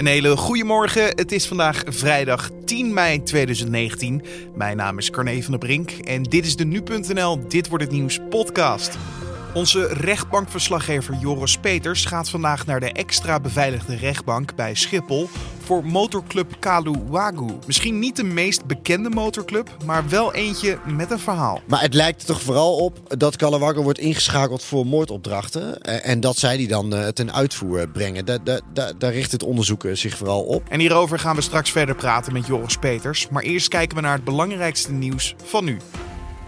Een hele goede morgen. Het is vandaag vrijdag 10 mei 2019. Mijn naam is Carne van der Brink en dit is de nu.nl Dit wordt het nieuws podcast. Onze rechtbankverslaggever Joris Peters gaat vandaag naar de extra beveiligde rechtbank bij Schiphol voor motorclub Kalu Wagu. Misschien niet de meest bekende motorclub, maar wel eentje met een verhaal. Maar het lijkt er toch vooral op dat Kalu wordt ingeschakeld voor moordopdrachten. Eh, en dat zij die dan eh, ten uitvoer brengen. Daar, daar, daar, daar richt het onderzoek eh, zich vooral op. En hierover gaan we straks verder praten met Joris Peters. Maar eerst kijken we naar het belangrijkste nieuws van nu.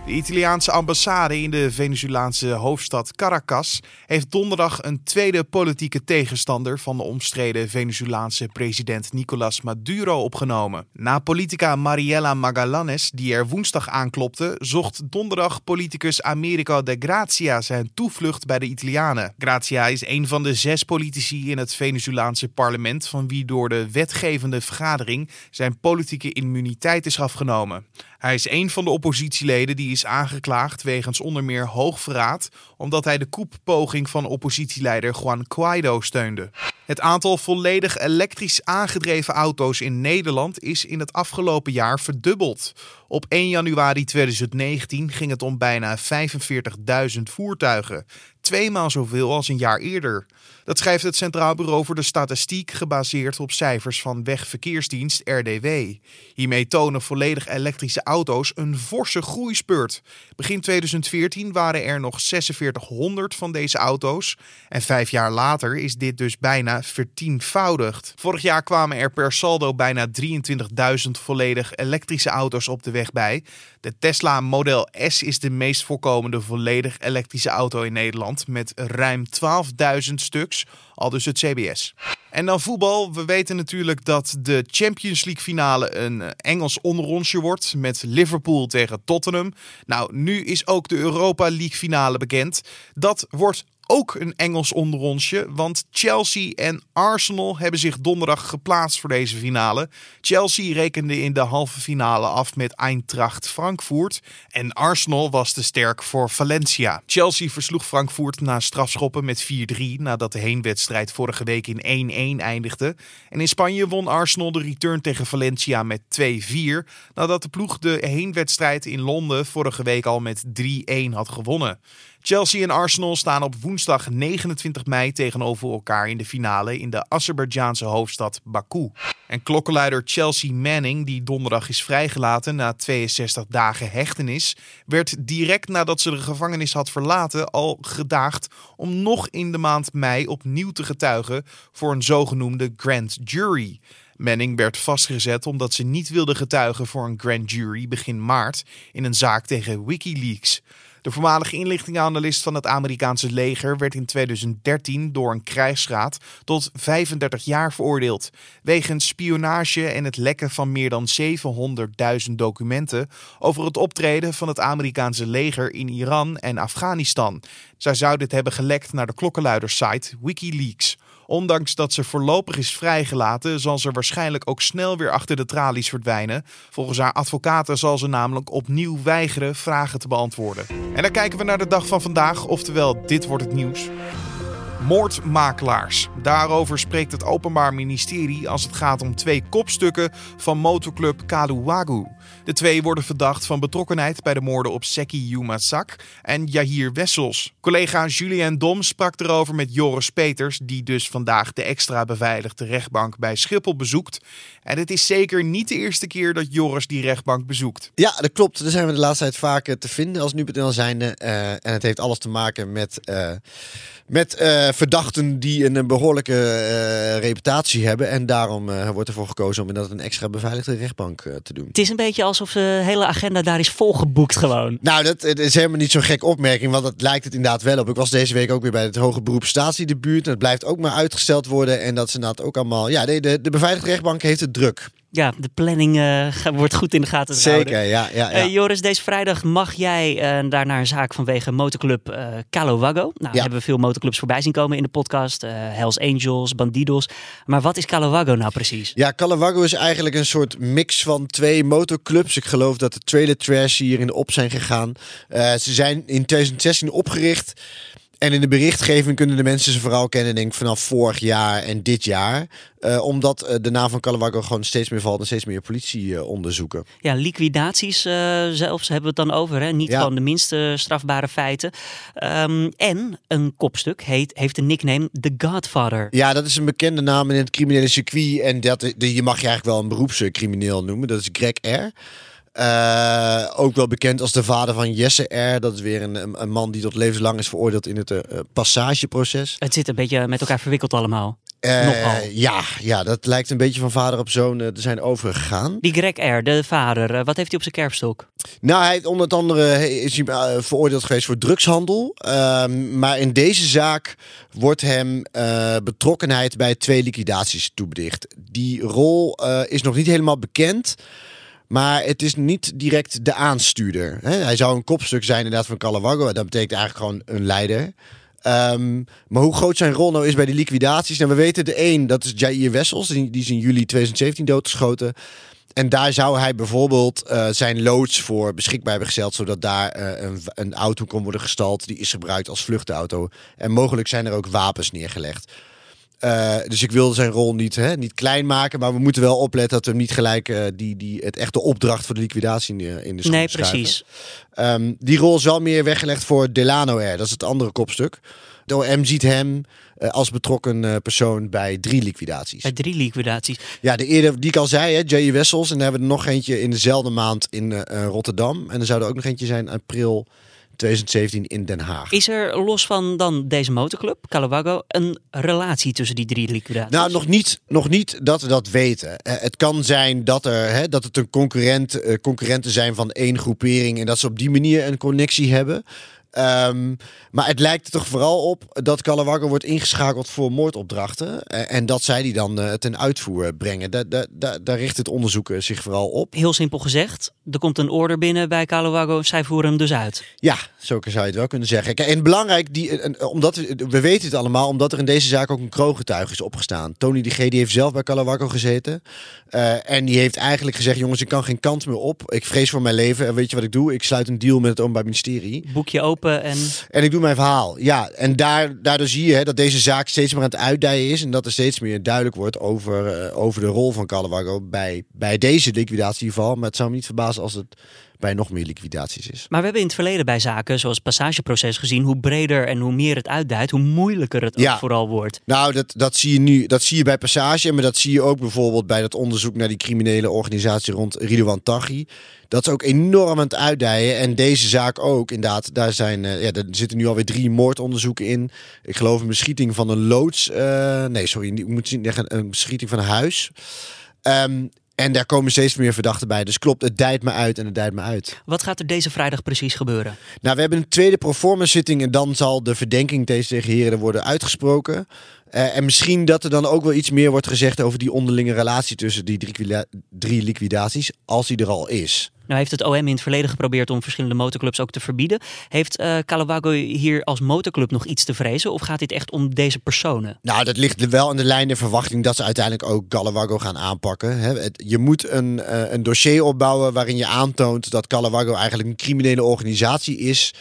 De Italiaanse ambassade in de Venezolaanse hoofdstad Caracas heeft donderdag een tweede politieke tegenstander van de omstreden Venezolaanse president Nicolas Maduro opgenomen. Na politica Mariela Magallanes, die er woensdag aanklopte, zocht donderdag politicus Americo de Grazia zijn toevlucht bij de Italianen. Grazia is een van de zes politici in het Venezolaanse parlement van wie door de wetgevende vergadering zijn politieke immuniteit is afgenomen. Hij is een van de oppositieleden die is aangeklaagd wegens onder meer hoogverraad, omdat hij de koeppoging van oppositieleider Juan Guaido steunde. Het aantal volledig elektrisch aangedreven auto's in Nederland is in het afgelopen jaar verdubbeld. Op 1 januari 2019 ging het om bijna 45.000 voertuigen, tweemaal zoveel als een jaar eerder. Dat schrijft het Centraal Bureau voor de Statistiek gebaseerd op cijfers van Wegverkeersdienst RDW. Hiermee tonen volledig elektrische auto's een forse groeispurt. Begin 2014 waren er nog 4600 van deze auto's en vijf jaar later is dit dus bijna vertienvoudigd. Vorig jaar kwamen er per saldo bijna 23.000 volledig elektrische auto's op de weg bij. De Tesla Model S is de meest voorkomende volledig elektrische auto in Nederland met ruim 12.000 stuks, al dus het CBS. En dan voetbal. We weten natuurlijk dat de Champions League finale een Engels onderrondje wordt met Liverpool tegen Tottenham. Nou, nu is ook de Europa League finale bekend. Dat wordt ook een Engels onderonsje, want Chelsea en Arsenal hebben zich donderdag geplaatst voor deze finale. Chelsea rekende in de halve finale af met Eintracht Frankfurt en Arsenal was te sterk voor Valencia. Chelsea versloeg Frankfurt na strafschoppen met 4-3 nadat de heenwedstrijd vorige week in 1-1 eindigde. En in Spanje won Arsenal de return tegen Valencia met 2-4 nadat de ploeg de heenwedstrijd in Londen vorige week al met 3-1 had gewonnen. Chelsea en Arsenal staan op woensdag 29 mei tegenover elkaar in de finale in de Azerbeidzjaanse hoofdstad Baku. En klokkenluider Chelsea Manning, die donderdag is vrijgelaten na 62 dagen hechtenis, werd direct nadat ze de gevangenis had verlaten al gedaagd om nog in de maand mei opnieuw te getuigen voor een zogenoemde grand jury. Manning werd vastgezet omdat ze niet wilde getuigen voor een grand jury begin maart in een zaak tegen Wikileaks. De voormalige inlichtingenanalist van het Amerikaanse leger werd in 2013 door een krijgsraad tot 35 jaar veroordeeld. Wegens spionage en het lekken van meer dan 700.000 documenten over het optreden van het Amerikaanse leger in Iran en Afghanistan. Zij zou dit hebben gelekt naar de klokkenluidersite Wikileaks. Ondanks dat ze voorlopig is vrijgelaten, zal ze waarschijnlijk ook snel weer achter de tralies verdwijnen. Volgens haar advocaten zal ze namelijk opnieuw weigeren vragen te beantwoorden. En dan kijken we naar de dag van vandaag, oftewel dit wordt het nieuws. Moordmakelaars. Daarover spreekt het Openbaar Ministerie als het gaat om twee kopstukken van motorclub Kaluwagu. De twee worden verdacht van betrokkenheid bij de moorden op Seki Yumasak en Yahir Wessels. Collega Julien Dom sprak erover met Joris Peters, die dus vandaag de extra beveiligde rechtbank bij Schiphol bezoekt. En het is zeker niet de eerste keer dat Joris die rechtbank bezoekt. Ja, dat klopt. Daar zijn we de laatste tijd vaak te vinden als nu.nl zijnde. Uh, en het heeft alles te maken met, uh, met uh, verdachten die een behoorlijke uh, reputatie hebben. En daarom uh, wordt ervoor gekozen om inderdaad een extra beveiligde rechtbank uh, te doen. Het is een beetje alsof de hele agenda daar is volgeboekt gewoon. Nou, dat, dat is helemaal niet zo'n gek opmerking, want dat lijkt het inderdaad wel op. Ik was deze week ook weer bij het hoge beroep statiedebuut. En het blijft ook maar uitgesteld worden. En dat is inderdaad ook allemaal... Ja, de, de, de beveiligde rechtbank heeft het druk ja, de planning uh, wordt goed in de gaten Zeker, ja. ja, ja. Uh, Joris, deze vrijdag mag jij uh, daar naar een zaak vanwege motorclub uh, Calowago. Nou, ja. hebben we veel motorclubs voorbij zien komen in de podcast. Hells Angels, Bandidos. Maar wat is Calowago nou precies? Ja, Calowago is eigenlijk een soort mix van twee motorclubs. Ik geloof dat de Trailer Trash hier in de op zijn gegaan. ze zijn in 2016 opgericht. En in de berichtgeving kunnen de mensen ze vooral kennen, denk ik, vanaf vorig jaar en dit jaar. Uh, omdat uh, de naam van Calawago gewoon steeds meer valt en steeds meer politie uh, onderzoeken. Ja, liquidaties zelfs hebben we het dan over. Hè? Niet ja. gewoon de minste strafbare feiten. Um, en een kopstuk heet, heeft de nickname The Godfather. Ja, dat is een bekende naam in het criminele circuit. En dat, de, je mag je eigenlijk wel een beroepscrimineel noemen. Dat is Greg R. Uh, ook wel bekend als de vader van Jesse R. Dat is weer een, een man die tot levenslang is veroordeeld in het uh, passageproces. Het zit een beetje met elkaar verwikkeld allemaal. Uh, ja, ja, dat lijkt een beetje van vader op zoon te zijn overgegaan. Die Greg R., de vader, wat heeft hij op zijn kerfstok? Nou, hij onder andere is hij veroordeeld geweest voor drugshandel. Ehm, maar in deze zaak wordt hem betrokkenheid bij twee liquidaties toebedicht. Die rol is nog niet helemaal bekend. Maar het is niet direct de aanstuurder. Hij zou een kopstuk zijn inderdaad van Calawago. Dat betekent eigenlijk gewoon een leider. Um, maar hoe groot zijn rol nou is bij die liquidaties? Nou, we weten de één, dat is Jair Wessels. Die, die is in juli 2017 doodgeschoten. En daar zou hij bijvoorbeeld uh, zijn loods voor beschikbaar hebben gesteld, zodat daar uh, een, een auto kon worden gestald die is gebruikt als vluchtauto. En mogelijk zijn er ook wapens neergelegd. Uh, dus ik wilde zijn rol niet, hè, niet klein maken. Maar we moeten wel opletten dat we niet gelijk uh, die, die, het echte opdracht voor de liquidatie in de, in de Nee, precies. Um, die rol is wel meer weggelegd voor Delano R. Dat is het andere kopstuk. De OM ziet hem uh, als betrokken persoon bij drie liquidaties. Bij drie liquidaties. Ja, de eerder die ik al zei, hè, J.E. Wessels. En dan hebben we er nog eentje in dezelfde maand in Rotterdam. En er zou er ook nog eentje zijn april 2017 in Den Haag. Is er los van dan deze motorclub, Calawago, een relatie tussen die drie liquidaties? Nou, nog niet, nog niet dat we dat weten. Uh, het kan zijn dat, er, hè, dat het een concurrent, uh, concurrenten zijn van één groepering en dat ze op die manier een connectie hebben. Um, maar het lijkt er toch vooral op dat Calawago wordt ingeschakeld voor moordopdrachten. En dat zij die dan uh, ten uitvoer brengen. Da, da, da, daar richt het onderzoek zich vooral op. Heel simpel gezegd, er komt een order binnen bij Calawago. Zij voeren hem dus uit. Ja, zo zou je het wel kunnen zeggen. Kijk, en belangrijk, die, omdat, we weten het allemaal, omdat er in deze zaak ook een kroongetuige is opgestaan. Tony de G. die heeft zelf bij Calawago gezeten. Uh, en die heeft eigenlijk gezegd, jongens, ik kan geen kant meer op. Ik vrees voor mijn leven. En weet je wat ik doe? Ik sluit een deal met het Openbaar Ministerie. Boekje open en... En ik doe mijn verhaal. Ja, en daar, daardoor zie je hè, dat deze zaak steeds meer aan het uitdijen is. En dat er steeds meer duidelijk wordt over, uh, over de rol van Calawago bij, bij deze liquidatieval. Maar het zou me niet verbazen als het bij nog meer liquidaties is. Maar we hebben in het verleden bij zaken zoals het passageproces gezien, hoe breder en hoe meer het uitduidt, hoe moeilijker het ja. vooral wordt. Nou, dat, dat zie je nu, dat zie je bij passage, maar dat zie je ook bijvoorbeeld bij dat onderzoek naar die criminele organisatie rond Ridouan Taghi. Dat is ook enorm aan het uitdijen. En deze zaak ook, inderdaad. Daar, zijn, uh, ja, er zitten nu alweer drie moordonderzoeken in. Ik geloof een beschieting van een loods. Uh, nee, sorry, ik moet zeggen, een beschieting van een huis. Um, en daar komen steeds meer verdachten bij. Dus klopt, het dijt me uit en het dijt me uit. Wat gaat er deze vrijdag precies gebeuren? Nou, we hebben een tweede proforma zitting en dan zal de verdenking deze heren worden uitgesproken. Uh, en misschien dat er dan ook wel iets meer wordt gezegd over die onderlinge relatie tussen die drie, drie liquidaties, als die er al is. Nou heeft het OM in het verleden geprobeerd om verschillende motorclubs ook te verbieden. Heeft uh, hier als motorclub nog iets te vrezen? Of gaat dit echt om deze personen? Nou, dat ligt wel in de lijn der verwachting dat ze uiteindelijk ook Calawago gaan aanpakken. je moet een, uh, een dossier opbouwen waarin je aantoont dat Calawago eigenlijk een criminele organisatie is.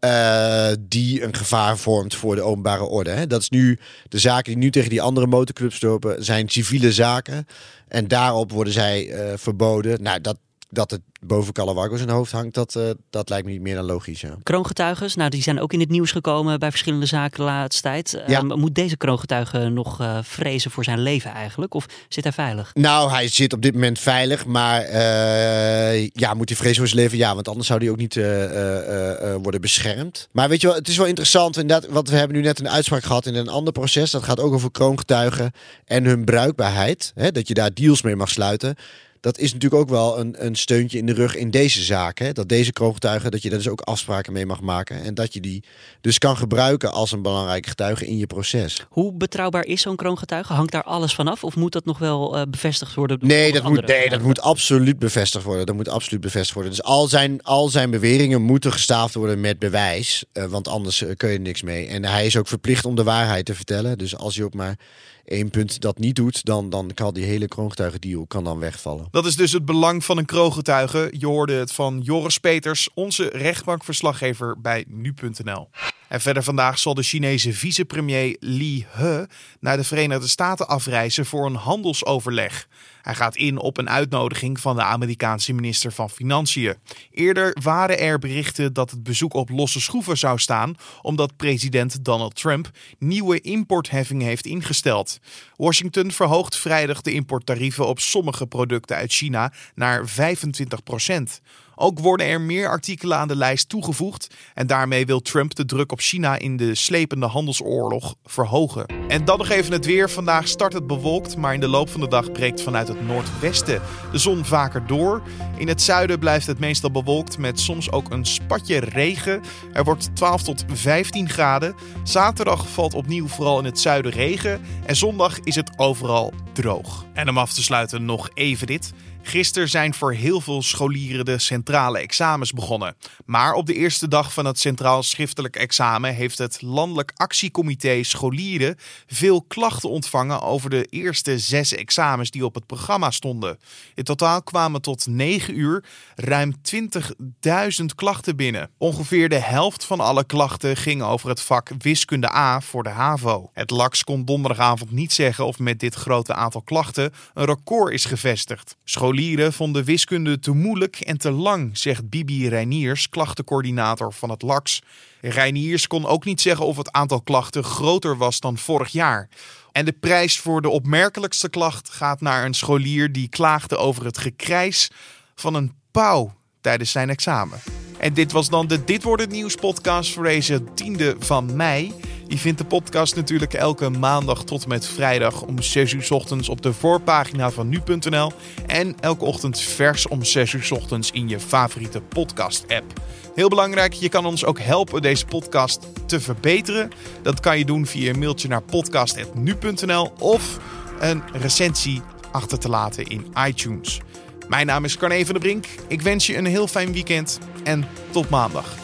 Uh, die een gevaar vormt voor de openbare orde. Hè. Dat is nu de zaken die nu tegen die andere motorclubs lopen, zijn civiele zaken. En daarop worden zij verboden. Nou, dat, dat het boven Calawago zijn hoofd hangt, dat, uh, dat lijkt me niet meer dan logisch. Ja. Kroongetuigen, nou, die zijn ook in het nieuws gekomen bij verschillende zaken de laatste tijd. Ja. Um, moet deze kroongetuige nog uh, vrezen voor zijn leven eigenlijk? Of zit hij veilig? Nou, hij zit op dit moment veilig, maar uh, ja, moet hij vrezen voor zijn leven? Ja, want anders zou hij ook niet worden beschermd. Maar weet je wel, het is wel interessant, inderdaad, want we hebben nu net een uitspraak gehad in een ander proces. Dat gaat ook over kroongetuigen en hun bruikbaarheid. Hè, dat je daar deals mee mag sluiten dat is natuurlijk ook wel een, een steuntje in de rug in deze zaak. Hè? Dat deze kroongetuigen, dat je daar dus ook afspraken mee mag maken. En dat je die dus kan gebruiken als een belangrijke getuige in je proces. Hoe betrouwbaar is zo'n kroongetuige? Hangt daar alles vanaf? Of moet dat nog wel uh, bevestigd worden? Nee, dat moet, nee dat moet absoluut bevestigd worden. Dat moet absoluut bevestigd worden. Dus al zijn, al zijn beweringen moeten gestaafd worden met bewijs. Uh, want anders uh, kun je niks mee. En hij is ook verplicht om de waarheid te vertellen. Dus als je ook maar één punt dat niet doet, dan, dan kan die hele kroongetuigendeal kan dan wegvallen. Dat is dus het belang van een kroongetuige. Je hoorde het van Joris Peters, onze rechtbankverslaggever bij nu.nl. En verder vandaag zal de Chinese vicepremier Li He naar de Verenigde Staten afreizen voor een handelsoverleg. Hij gaat in op een uitnodiging van de Amerikaanse minister van Financiën. Eerder waren er berichten dat het bezoek op losse schroeven zou staan, omdat president Donald Trump nieuwe importheffingen heeft ingesteld. Washington verhoogt vrijdag de importtarieven op sommige producten uit China naar 25 procent. Ook worden er meer artikelen aan de lijst toegevoegd en daarmee wil Trump de druk op China in de slepende handelsoorlog verhogen. En dan nog even het weer. Vandaag start het bewolkt, maar in de loop van de dag breekt vanuit het noordwesten de zon vaker door. In het zuiden blijft het meestal bewolkt met soms ook een spatje regen. Er wordt 12 tot 15 graden. Zaterdag valt opnieuw vooral in het zuiden regen en zondag is het overal droog. En om af te sluiten nog even dit. Gisteren zijn voor heel veel scholieren de centrale examens begonnen. Maar op de eerste dag van het centraal schriftelijk examen heeft het Landelijk Actiecomité Scholieren veel klachten ontvangen over de eerste zes examens die op het programma stonden. In totaal kwamen tot 9 uur ruim 20.000 klachten binnen. Ongeveer de helft van alle klachten ging over het vak wiskunde A voor de HAVO. Het LAX kon donderdagavond niet zeggen of met dit grote aantal klachten een record is gevestigd. Scholieren vonden wiskunde te moeilijk en te lang, zegt Bibi Reiniers, klachtencoördinator van het LAX. Reiniers kon ook niet zeggen of het aantal klachten groter was dan vorig jaar. En de prijs voor de opmerkelijkste klacht gaat naar een scholier die klaagde over het gekrijs van een pauw tijdens zijn examen. En dit was dan de Dit wordt het nieuws podcast voor deze tiende van mei. Je vindt de podcast natuurlijk elke maandag tot en met vrijdag om 6 uur ochtends op de voorpagina van nu.nl. En elke ochtend vers om 6 uur ochtends in je favoriete podcast-app. Heel belangrijk, je kan ons ook helpen deze podcast te verbeteren. Dat kan je doen via een mailtje naar podcast.nu.nl of een recensie achter te laten in iTunes. Mijn naam is Carne van der Brink. Ik wens je een heel fijn weekend en tot maandag.